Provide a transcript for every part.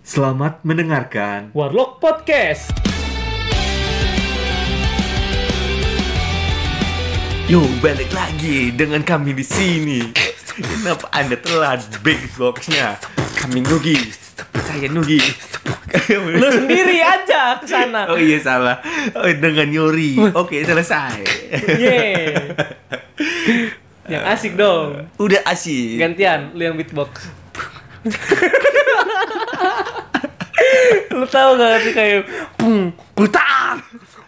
Selamat mendengarkan. Warlock Podcast. Yo, balik lagi dengan kami di sini. Kenapa Anda telat big boxnya? Kami Nugi. Saya Nugi. Lu sendiri aja ke sana. Oh iya salah. Oh, dengan Yori. Oke, selesai. Yeay. Yang asik dong. Udah asik. Gantian, lu yang beatbox. Lu tahu gak sih kayak pung putak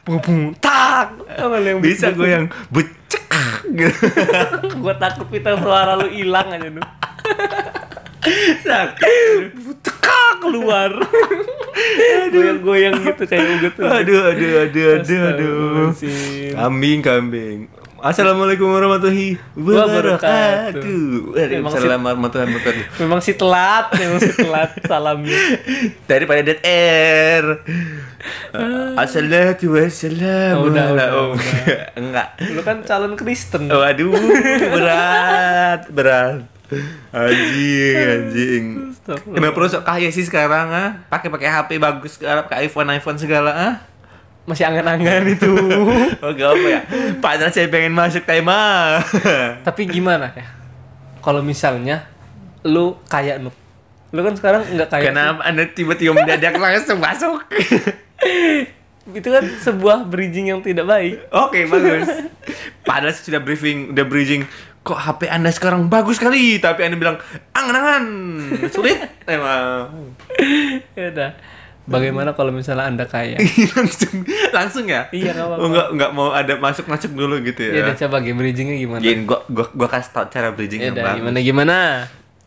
pung tak. Yang Bisa gue yang becek gitu. gue takut pita suara lu hilang aja lu tekak keluar. Goyang-goyang gitu kayak tuh. Aduh, aduh, aduh, aduh, aduh. Kambing, kambing. Assalamualaikum warahmatullahi wabarakatuh. Waalaikumsalam warahmatullahi wabarakatuh. memang si telat memang si telat salamnya Daripada dead air. Assalatu wassalamu udah, ala- udah, oh, udah. enggak. lu kan calon Kristen Waduh, berat, berat. Anjing, anjing. Astagfirullah. Kenapa lu sok kaya sih sekarang ah? Pakai pakai HP bagus sekarang, pakai iPhone iPhone segala ah? Masih angan-angan itu Oh gak apa ya? Padahal saya pengen masuk tema. tapi gimana ya kalau misalnya lu kayak Nuk lu kan sekarang nggak kayak Kenapa anda tiba-tiba mendadak langsung masuk? itu kan sebuah bridging yang tidak baik Oke bagus. Padahal saya sudah briefing, udah bridging. Kok HP anda sekarang bagus sekali, tapi anda bilang angan-angan, sulit emang. ya udah bagaimana kalau misalnya anda kaya langsung, langsung ya? Iya, nggak apa-apa. Oh, nggak nggak mau ada masuk-masuk dulu gitu ya ya? udah coba game bridgingnya gimana Gini, gua gua gua kasih tau cara bridging ya yang udah bagus. gimana gimana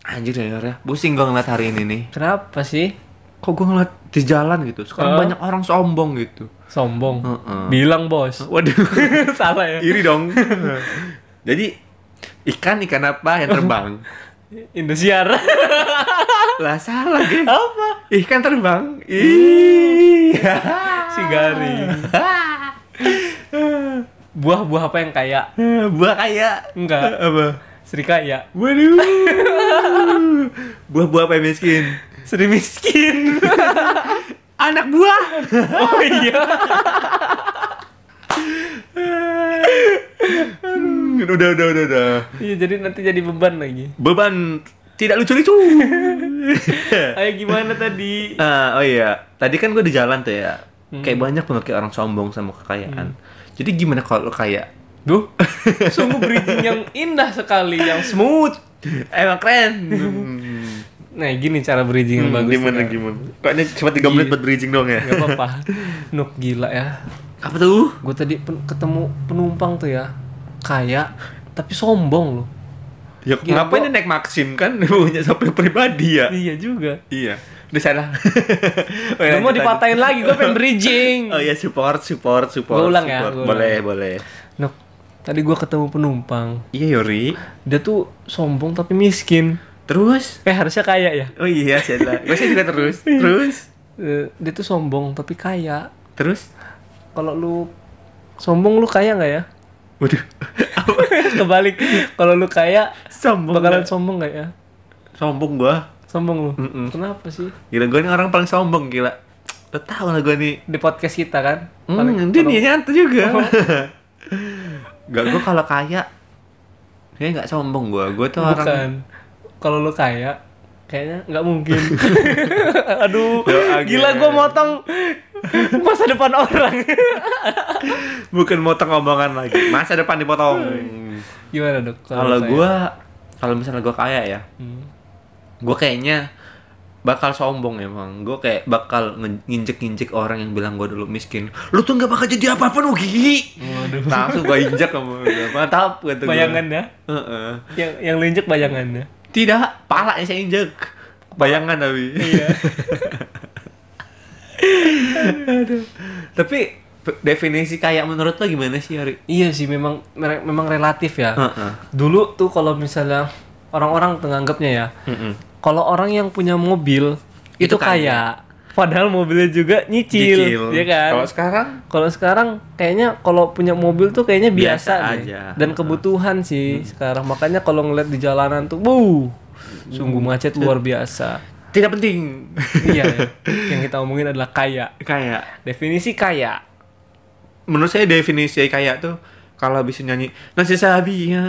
Anjir ya, ya. Pusing gua ngeliat hari ini nih. kenapa sih Kok gua ngeliat di jalan gitu, sekarang Oh. banyak orang sombong gitu. sombong Heeh. bilang bos Waduh. salah ya Iri dong. Jadi ikan ikan apa yang terbang? Indosiar lah salah gitu. apa Ikan terbang. Ih. si garing buah-buah apa yang kaya Buah kaya. enggak Apa? Sri kaya Waduh. Buah-buah apa yang miskin? Sri miskin Anak buah. oh iya udah udah udah udah. iya jadi nanti jadi beban lagi Beban tidak lucu-lucu. ayo gimana tadi Ah, oh iya. Tadi kan gue di jalan tuh ya. Kayak banyak banget kayak orang sombong sama kekayaan. Jadi gimana kalau lo kaya? Duh, sungguh bridging yang indah sekali, yang smooth. Emang keren. Hmm. Nah, gini cara bridging yang bagus. gimana Kak. gimana? Kok ini cuma 3 menit buat bridging dong ya? Gak apa-apa. Nuk gila ya. Apa tuh? Gue tadi pen- ketemu penumpang tuh ya, kaya tapi sombong loh. Ya Gila, ngapain gua- dia naik Maxim kan punya sampai pribadi ya? Iya juga. Iya. Udah salah. oh, Udah mau dipatahin lagi, gue pengen bridging. Oh iya support support support. Gua ulang ya, support. gua ulang. Boleh boleh. Nuk, tadi gue ketemu penumpang. Iya Yori. Dia tuh sombong tapi miskin. Terus? Eh harusnya kaya ya. Oh iya. Gue sih juga terus. Terus? Eh, Dia tuh sombong tapi kaya. Terus? Kalau lu sombong lu kaya nggak ya? Waduh. Kebalik. Kalau lu kaya sombong. bakalan nggak? sombong nggak ya? sombong gua. Sombong lu. Mm-mm. Kenapa sih? Gila gue ini orang paling sombong gila. Lo tau lah gue nih. Di podcast kita kan? Hmm, dia nih nyata juga. Gak gue kalau kaya, kayaknya nggak sombong gue. Gue tuh orang Bukan. Kalau lu kaya, kayaknya nggak mungkin. Aduh, Doa gila gua motong masa depan orang. bukan motong omongan lagi. Masa depan dipotong. Gimana dok? Kalau gue, kalau misalnya gue kaya ya, Hmm. gue kayaknya bakal sombong emang. Gue kayak bakal nge- nginjek-nginjek orang yang bilang gue dulu miskin. Lu tuh nggak bakal jadi apa-apa Nugi. Waduh. Langsung gue injek kamu. Mantap gua. Bayangannya, Heeh. yang yang lu injek bayangannya. Tidak, pala yang saya injek. Bayangan tapi. Iya. Tapi definisi kaya menurut lo gimana sih, Yori? iya sih, memang mere- memang relatif ya. Heeh. Dulu tuh kalau misalnya orang-orang menganggapnya ya, Heeh. kalau orang yang punya mobil itu, Itu kaya. kaya. Padahal mobilnya juga nyicil, ya kan? Kalau sekarang Kalau sekarang kayaknya kalau punya mobil tuh kayaknya biasa, Biasa deh. aja. Dan kebutuhan sih sekarang. Makanya kalau ngeliat di jalanan tuh, bu, sungguh macet luar biasa. Tidak penting. iya ya. yang kita omongin adalah kaya. Kayak definisi kaya. Menurut saya definisi kayak tuh kalau bisa nyanyi nasi sabi ya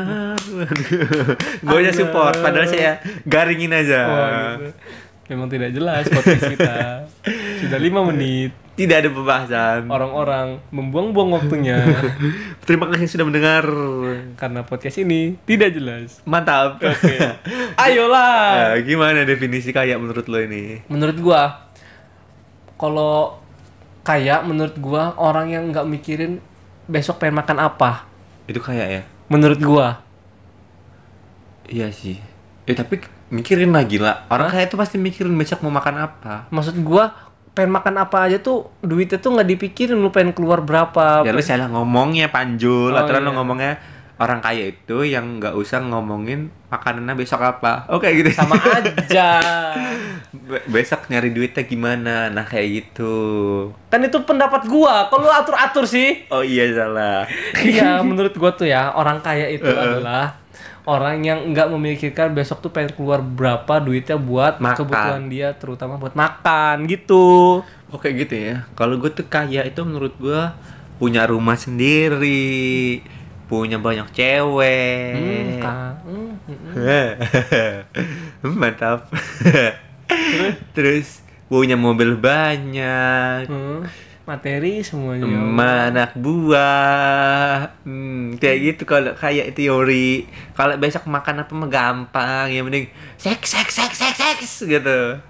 gue aja support padahal saya garingin aja. Wah, gitu. memang tidak jelas podcast kita. Sudah lima menit tidak ada pembahasan. Orang-orang membuang-buang waktunya. Terima kasih sudah mendengar. Karena podcast ini tidak jelas. Mantap. Ayolah. Nah, gimana definisi kayak menurut lo ini? Menurut gua kalau kaya menurut gua orang yang nggak mikirin besok pengen makan apa. Itu kayak ya? Menurut gua. Iya sih. Ya tapi mikirin lagi lah orang kaya itu pasti mikirin besok mau makan apa. Maksud gua pengen makan apa aja tuh duitnya tuh nggak dipikirin lu pengen keluar berapa. Ya lu salah ngomongnya panjul. Oh, atau lu iya. ngomongnya orang kaya itu yang nggak usah ngomongin makanannya besok apa. Oke gitu. Sama aja. Be- besok nyari duitnya gimana? Nah kayak gitu. Kan itu pendapat gua. Kalau lu atur atur sih. Oh iya salah. Iya menurut gua tuh ya orang kaya itu adalah orang yang nggak memikirkan besok tuh pengen keluar berapa duitnya buat Makan. kebutuhan dia terutama buat makan gitu. Oh kayak gitu ya. Kalau gue tuh kaya itu menurut gue punya rumah sendiri punya banyak cewek. Hmm, Kak. Hmm, hmm, hmm. mantap. Terus punya mobil banyak. Hmm, materi semuanya. Emak, anak buah. Hmm, kayak gitu kalau kayak teori. Kalau besok makan apa mah gampang yang penting seks seks seks seks seks gitu.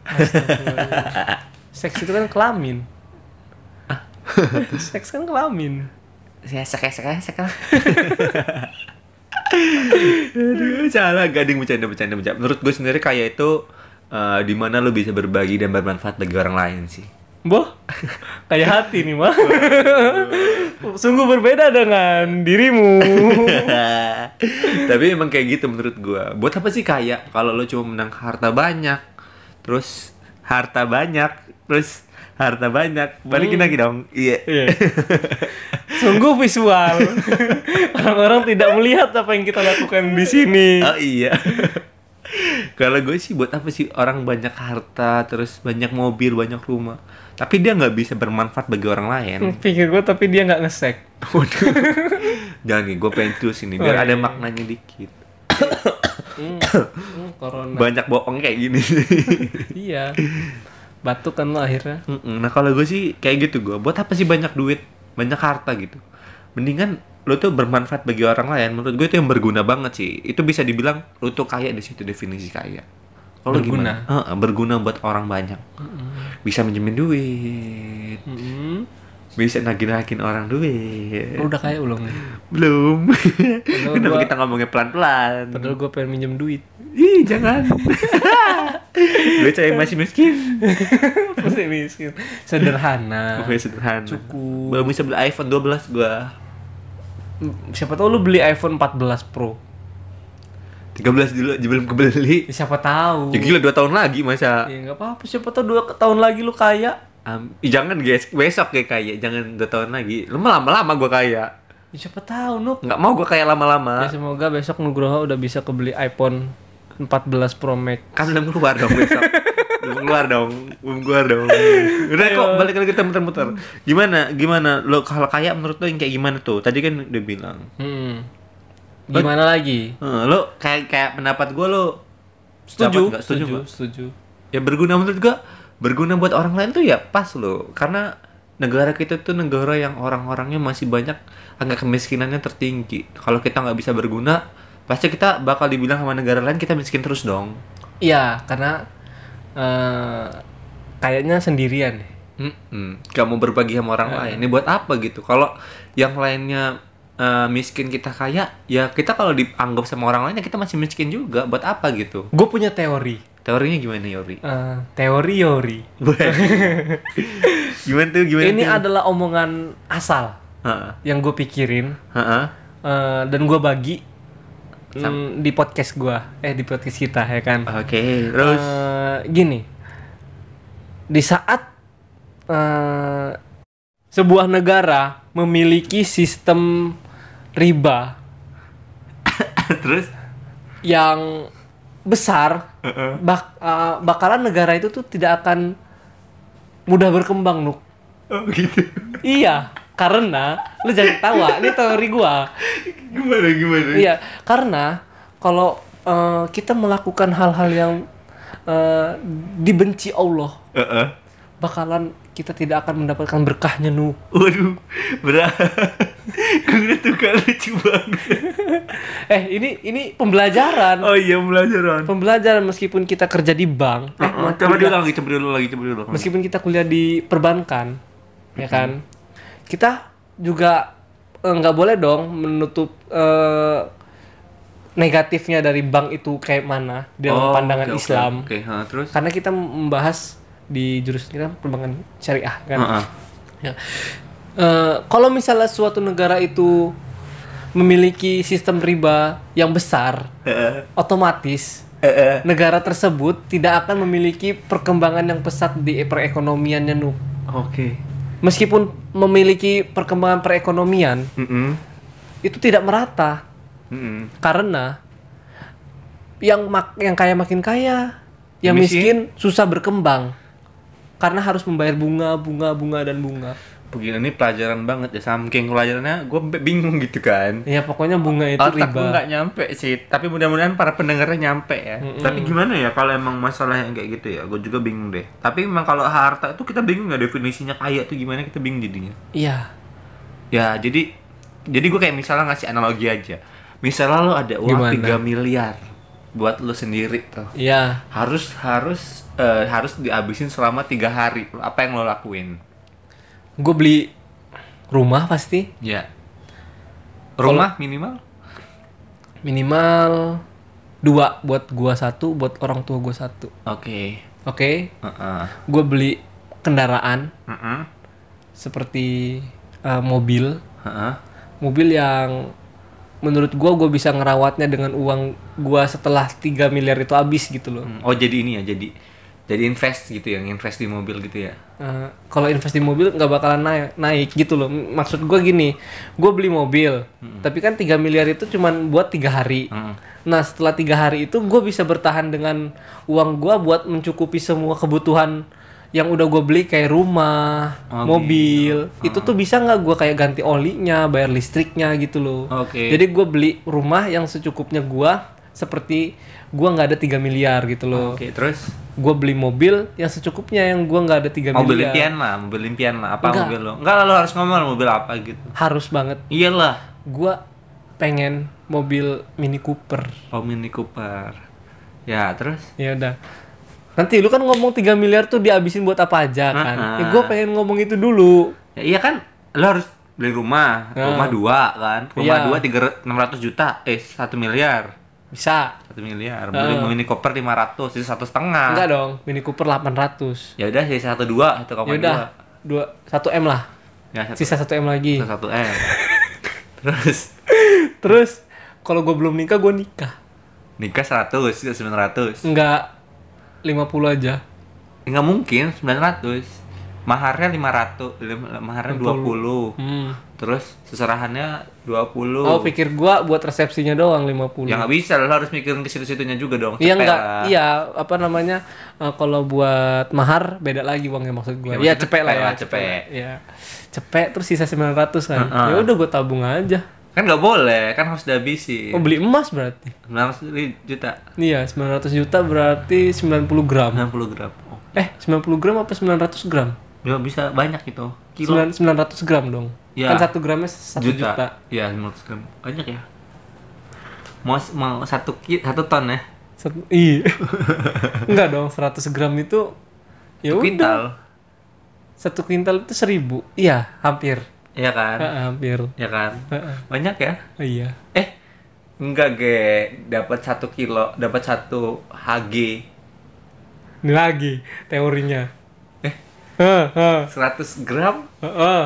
Seks itu kan kelamin. Seks kan kelamin. Saya sek sek sek Aduh, salah gading bercanda bercanda bercanda. Menurut gue sendiri kayak itu eh, di mana lo bisa berbagi dan bermanfaat bagi orang lain sih Boh, kayak hati nih mah. Sungguh berbeda dengan dirimu. Tapi emang kayak gitu menurut gua. Buat apa sih kaya kalau lo cuma menang harta banyak, terus harta banyak, terus harta banyak. Balikin lagi dong. Iya. Iya. Sungguh visual. Orang-orang tidak melihat apa yang kita lakukan di sini. Oh iya. Kalau gue sih buat apa sih orang banyak harta, terus banyak mobil, banyak rumah, tapi dia nggak bisa bermanfaat bagi orang lain. Pikir gue tapi dia nggak ngesek. Waduh. Jangan nih, gue pengen terus ini biar Oh, ada iya. maknanya dikit. Hmm, hmm, corona. Banyak bohong kayak gini. iya. Batuk kan lo akhirnya. Nah kalau gue sih kayak gitu gue. Buat apa sih banyak duit, banyak harta gitu? Mendingan lo tuh bermanfaat bagi orang lain. Menurut gue itu yang berguna banget sih. Itu bisa dibilang lo tuh kaya di situ definisi kaya. Kalau Berguna. gimana? Heeh, berguna buat orang banyak. Bisa minjemin duit, Hmm. bisa nagih-nagihin orang duit. Lo udah kaya belum nih? Belum. Kenapa gua- kita ngomongnya pelan-pelan? Padahal gue pengen minjem duit. Ih, jangan. Gue saya masih miskin. Masih miskin. Sederhana. Gue sederhana. Cukup. Belum bisa beli iPhone 12 gua. Siapa tahu lu beli iPhone 14 Pro. 13 dulu belum kebeli. Ya, siapa tahu. Ya gila 2 tahun lagi masa. Ya nggak apa-apa, siapa tahu dua tahun lagi lu kaya. Ih, jangan guys, besok kayak kaya, jangan 2 tahun lagi. Lama lama-lama gua kaya. Ya, siapa tahu Nuk. Nggak mau gua kaya Ya lama-lama. semoga besok Nugroho udah bisa kebeli iPhone 14 Pro Max. Kan belum keluar dong besok. keluar dong, belum keluar dong. Udah kok balik lagi kita muter-muter. Gimana? Gimana? Lo kalau kaya menurut lo yang kayak gimana tuh? Tadi kan udah bilang. Hmm. Gimana lagi? Eh, lo kayak kayak pendapat gua lo Setuju, nggak? setuju, setuju, setuju. ya berguna menurut gua berguna buat orang lain tuh ya pas loh karena negara kita tuh negara yang orang-orangnya masih banyak angka kemiskinannya tertinggi kalau kita nggak bisa berguna pasti kita bakal dibilang sama negara lain kita miskin terus dong Iya, karena eh kayaknya sendirian deh. Gak mau berbagi sama orang lain ini buat apa gitu kalau yang lainnya eh, miskin kita kaya ya kita kalau dianggap sama orang lain ya kita masih miskin juga buat apa gitu Gue punya teori. teorinya gimana Yori Eh, teori Yori. gimana tuh gimana Ini tuh? adalah omongan asal Heeh. yang gue pikirin Heeh. eh, dan gue bagi mm, di podcast gue, eh di podcast kita ya kan. oke terus Eh, gini, di saat eh, sebuah negara memiliki sistem riba terus yang besar, bak- uh, bakalan negara itu tuh tidak akan mudah berkembang, Nuk. Oh gitu. Iya, karena lu jangan ketawa, ini teori gua. Gimana gimana? Iya, karena kalau uh, kita melakukan hal-hal yang uh, dibenci Allah, Heeh. bakalan kita tidak akan mendapatkan berkahnya, Nuk. Waduh, berat. Gue tuh kan lucu banget. Eh, ini ini pembelajaran. Oh iya pelajaran. Pembelajaran meskipun kita kerja di bank, eh, Oh, coba dulu lagi, coba dulu lagi, coba dulu. meskipun kita kuliah di perbankan, ya kan, kita juga eh, nggak boleh dong menutup eh, negatifnya dari bank itu kayak mana dalam Oh, pandangan oke, Islam. Oke, ha, terus? Karena kita membahas di jurusan kita perbankan syariah kan. Heeh. Ya. Eh, kalau misalnya suatu negara itu memiliki sistem riba yang besar, Heeh. otomatis Heeh. negara tersebut tidak akan memiliki perkembangan yang pesat di perekonomiannya Nuk. Oke. Meskipun memiliki perkembangan perekonomian, Heeh. itu tidak merata Heeh. karena yang mak yang kaya makin kaya, yang Yang miskin susah berkembang karena harus membayar bunga, bunga, bunga dan bunga. Begini ini pelajaran banget ya, saking pelajarannya gue bingung gitu kan. Ya pokoknya bunga itu Otak gue riba. nggak nyampe sih, tapi mudah-mudahan para pendengarnya nyampe ya. Tapi gimana ya kalau emang masalah yang kayak gitu ya, gue juga bingung deh. Tapi memang kalau harta itu kita bingung nggak definisinya kaya tuh gimana kita bingung jadinya. Iya. Ya jadi jadi gue kayak misalnya ngasih analogi aja. Misalnya lo ada uang Gimana? 3 miliar buat lo sendiri tuh. Iya. Harus harus eh, harus dihabisin selama tiga hari. Apa yang lo lakuin? Gue beli rumah pasti Ya. Rumah minimal? minimal dua buat gua satu, buat orang tua gua satu. Oke. Oke. Heeh. Gue beli kendaraan Heeh. seperti eh, mobil, Heeh. mobil yang menurut gua gua bisa ngerawatnya dengan uang gua setelah 3 miliar itu habis gitu loh. Hmm, Oh jadi ini ya, jadi jadi invest gitu ya, invest di mobil gitu ya. Eh, kalau invest di mobil nggak bakalan naik naik gitu loh. Maksud gua gini, gua beli mobil, tapi kan 3 miliar itu cuman buat tiga hari. Hmm. Nah setelah tiga hari itu gue bisa bertahan dengan uang gua buat mencukupi semua kebutuhan yang udah gue beli kayak rumah, Mobil. mobil. Itu tuh bisa nggak gua kayak ganti olinya, bayar listriknya gitu loh. Oke. Jadi gue beli rumah yang secukupnya gua seperti gua nggak ada 3 miliar gitu loh. Oke, terus Gue beli mobil yang secukupnya yang gua nggak ada 3 mobil miliar. impian lah, mobil impian lah. Apa Enggak. mobil lo? Enggak lah, lo harus ngomong mobil apa gitu. Harus banget. Iyalah. Gua pengen mobil Mini Cooper. Oh Mini Cooper. Ya, terus? Ya udah. Nanti lu kan ngomong 3 miliar tuh dihabisin buat apa aja kan? Ah, Ya gue pengen ngomong itu dulu. Ya, iya kan, lo harus beli rumah, Nah. rumah dua kan, rumah Iya. dua tiga enam ratus juta, eh satu miliar, Bisa. satu miliar, beli Mini Cooper lima ratus, itu satu setengah. Enggak dong, Mini Cooper 800. Ya udah, sisa satu dua, satu Ya koma udah, dua. 2 1 M lah. Ya satu, Sisa 1 M lagi. satu m. terus Terus kalau gue belum nikah, gue nikah. nikah seratus, sembilan ratus. Enggak 50 aja. Nggak mungkin 900 Maharnya 500 lim- Maharnya 20 Hmm. Terus seserahannya 20 Oh, pikir gua buat resepsinya doang 50. Ya nggak bisa Lo harus mikirin ke situ-situnya juga dong Iya enggak, iya apa namanya eh, kalau buat mahar beda lagi uangnya maksud gue. Ya, Iya maksudnya cepet lah ya, cepet. Iya. Cepet terus sisa 900 kan. Heeh. Ya udah gue tabung aja. Kan nggak boleh Kan harus dihabisin Oh beli emas berarti. 900 juta Iya, 900 juta berarti 90 gram. 90 gram oh. Eh, 90 gram apa 900 gram? Ya bisa banyak itu Kilo 9, 900 gram dong. Ya. Kan 1 gramnya 1 juta. Ya 500 gram Banyak ya Mau, mau satu, ki- satu ton ya Satu, iya. Enggak dong, 100 gram itu ya Satu udah. Kuintal Satu kuintal itu 1000. Iya, hampir. Iya kan Heeh, hampir. Ya kan Heeh. Banyak ya iya. Eh, enggak ge, dapat satu kilo, dapat satu HG, Ini lagi teorinya. Eh. Heeh, heeh. 100 gram, Heeh.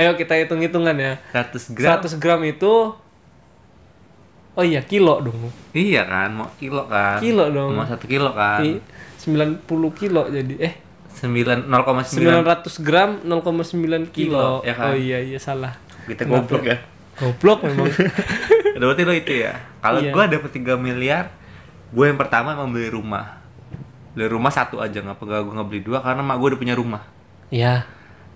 Ayo kita hitung-hitungan ya. 100 gram. 100 gram itu Oh iya, kilo dong. Iya kan, mau kilo kan? Kilo dong. Mau satu kilo kan? I- 90 kilo jadi eh 9 0,9 900 gram 0,9 kilo. Kilo, ya kan? Oh iya iya salah. kita goblok ya. Goblok memang. Berarti lo itu ya. Kalau Iya. gua dapat 3 miliar, gue yang pertama emang beli rumah beli rumah satu aja nggak pegang gue nggak beli dua karena mak gue udah punya rumah Iya.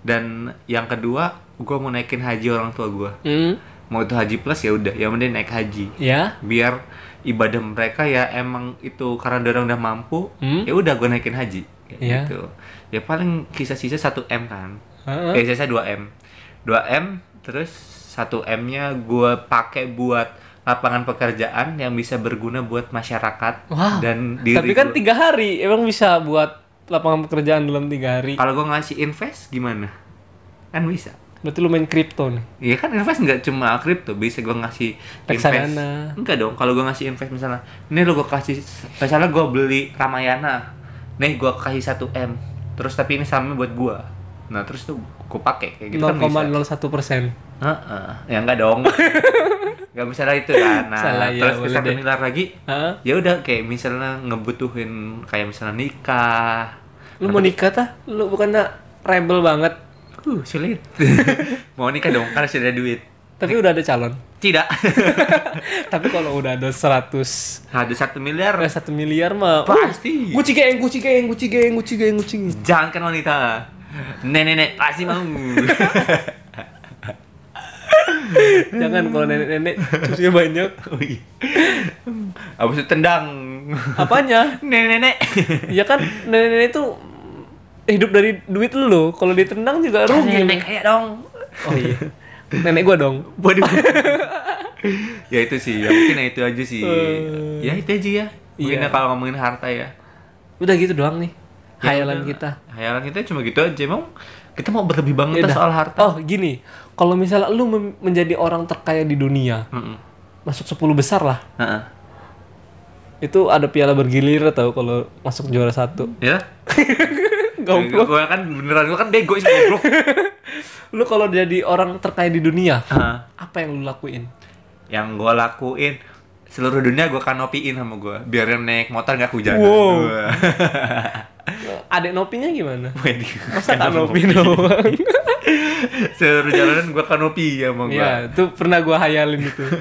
dan yang kedua gue mau naikin haji orang tua gue Hmm. mau itu haji plus ya udah yang penting naik haji Ya. biar ibadah mereka ya emang itu karena dia orang udah mampu Hmm. ya udah gue naikin haji kayak Iya. gitu ya paling sisa-sisa 1 m kan Heeh. eh sisa 2 m 2 m terus 1 m nya gue pakai buat lapangan pekerjaan yang bisa berguna buat masyarakat Wah. dan diri Tapi kan tiga hari, emang bisa buat lapangan pekerjaan dalam tiga hari. kalau gue ngasih invest gimana kan bisa Berarti lu main kripto nih. Iya kan invest nggak cuma kripto, bisa gue ngasih invest. Enggak dong, kalau gue ngasih invest misalnya, ini lo gue kasih, misalnya gue beli Ramayana, nih gue kasih 1 m, terus tapi ini sama buat gue, nah terus tuh gue pakai kayak gitu kan bisa. 0,01 persen. Heeh, ya enggak dong, nggak bisa lah itu kan. Nah, Salah, ya, terus deh. miliar lagi, ya udah kayak misalnya ngebutuhin kayak misalnya nikah, Lu mau nikah tah? Lu bukannya rebel banget. uh sulit, mau nikah dong karena sudah ada duit. Tapi udah ada calon. Tidak, Tapi kalau udah ada 100 ada satu miliar ada 1 miliar mah Pasti. Uh, guci geng, guci geng, guci geng, guci geng, guci geng. Jangan kan wanita. Nenek-nenek pasti mau. Jangan kalau nenek-nenek cucunya banyak. Oh iya. Abis itu tendang. Apanya? Nenek-nenek. Ya kan nenek-nenek itu hidup dari duit lu. Kalau ditendang juga rugi. Nenek kayak dong. Oh iya. Nenek gua dong. Waduh. ya itu sih, ya mungkin itu aja sih. Eh. ya itu aja ya. Mungkin Iya. ya kalau ngomongin harta ya. Udah gitu doang nih. Ya Hayalan udah. kita. Hayalan kita cuma gitu aja. Emang kita mau berlebih banget Yaudah. soal harta. Oh, gini. Kalau misalnya lu menjadi orang terkaya di dunia, Mm-mm. masuk 10 besar lah. Heeh. Itu ada piala bergilir tau kalau masuk juara satu. Ya? Goblok. Gue kan beneran gue kan bego sih goblok. Lu kalau jadi orang terkaya di dunia, Heeh. apa yang lu lakuin? yang gue lakuin seluruh dunia gue kanopiin sama gue biar yang naik motor nggak hujan Wow. Adek nopinya gimana? Masa kanopi doang? seluruh jalanan gue kanopi sama gue Iya, itu pernah gua hayalin itu.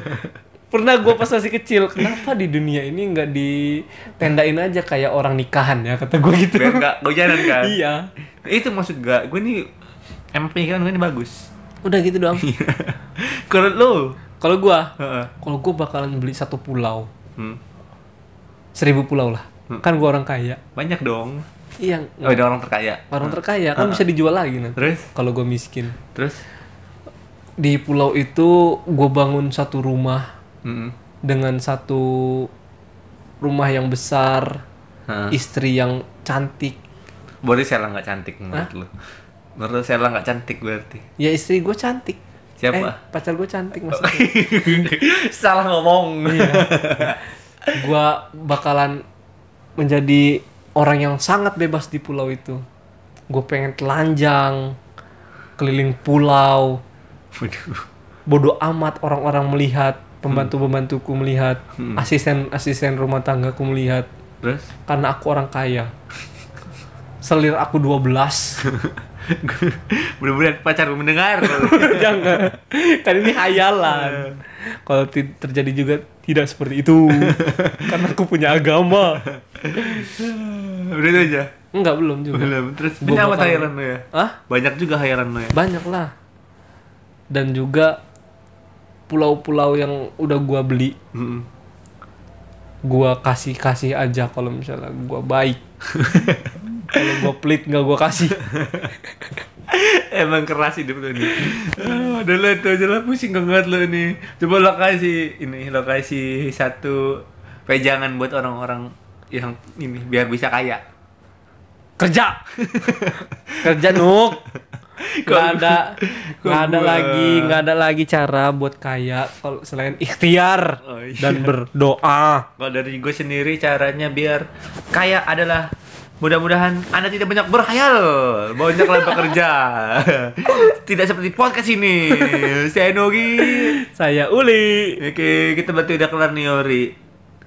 Pernah gua pas masih kecil, kenapa di dunia ini nggak ditendain aja kayak orang nikahan ya kata gua gitu. biar nggak hujanan kan iya. itu maksud gak gue nih emang pemikiran gue ini bagus Udah gitu doang. kalau lo Kalau gua, Heeh. kalau gua bakalan beli satu pulau, Hmm. seribu pulau lah. Kan gua orang kaya. banyak dong Iya, oh ada orang terkaya orang terkaya kan bisa dijual lagi nanti. terus Kalau gua miskin. terus Di pulau itu gua bangun satu rumah Mm-mm. dengan satu rumah yang besar, Heeh. istri yang cantik. Berarti Sela nggak cantik menurut lo menurut lo Sela nggak cantik berarti Ya istri gue cantik. Siapa? Eh, pacar gue cantik maksudnya. salah ngomong gua bakalan menjadi orang yang sangat bebas di pulau itu. Gue pengen telanjang, keliling pulau, Waduh. bodoh amat orang-orang melihat, pembantu-pembantuku melihat, asisten-asisten rumah tanggaku melihat, terus karena aku orang kaya. Selir aku 12. mudah-mudahan pacar mendengar Jangan. Kan ini hayalan. Kalau ti- terjadi juga tidak seperti itu. Karena aku punya agama. udah itu aja Enggak, belum juga. belum terus banyak apa hayalan lo ya Hah? banyak juga hayalan lo ya Banyak lah. Dan juga pulau-pulau yang udah gua beli, Mm-mm. gua kasih-kasih aja kalau misalnya gua baik. Kalau gua pelit nggak gua kasih. Emang keras hidup lo nih. Ah, udah lah itu aja lah pusing banget lo nih. Coba lo kasih ini lo kasih satu pejangan buat orang-orang yang ini biar bisa kaya. Kerja. Kerja nuk. Gak ada nggak ada lagi nggak ada lagi cara buat kaya kalau selain ikhtiar Oh, iya. dan berdoa. Kalau dari gue sendiri caranya biar kaya adalah mudah-mudahan anda tidak banyak berkhayal, banyaklah bekerja. tidak seperti podcast ini. Saya Nogi. Saya Uli. Oke, kita berarti udah kelar nih Ori.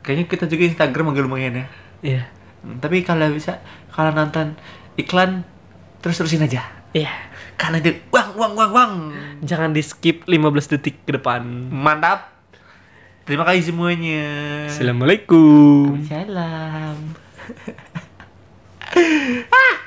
Kayaknya kita juga Instagram agak lumayan ya. Iya. Hmm, Tapi kalau bisa, kalau nonton iklan terus terusin aja. Iya. Karena itu uang uang uang uang. Jangan di skip 15 detik ke depan. Mantap. Terima kasih semuanya. Assalamualaikum. Salam. 啊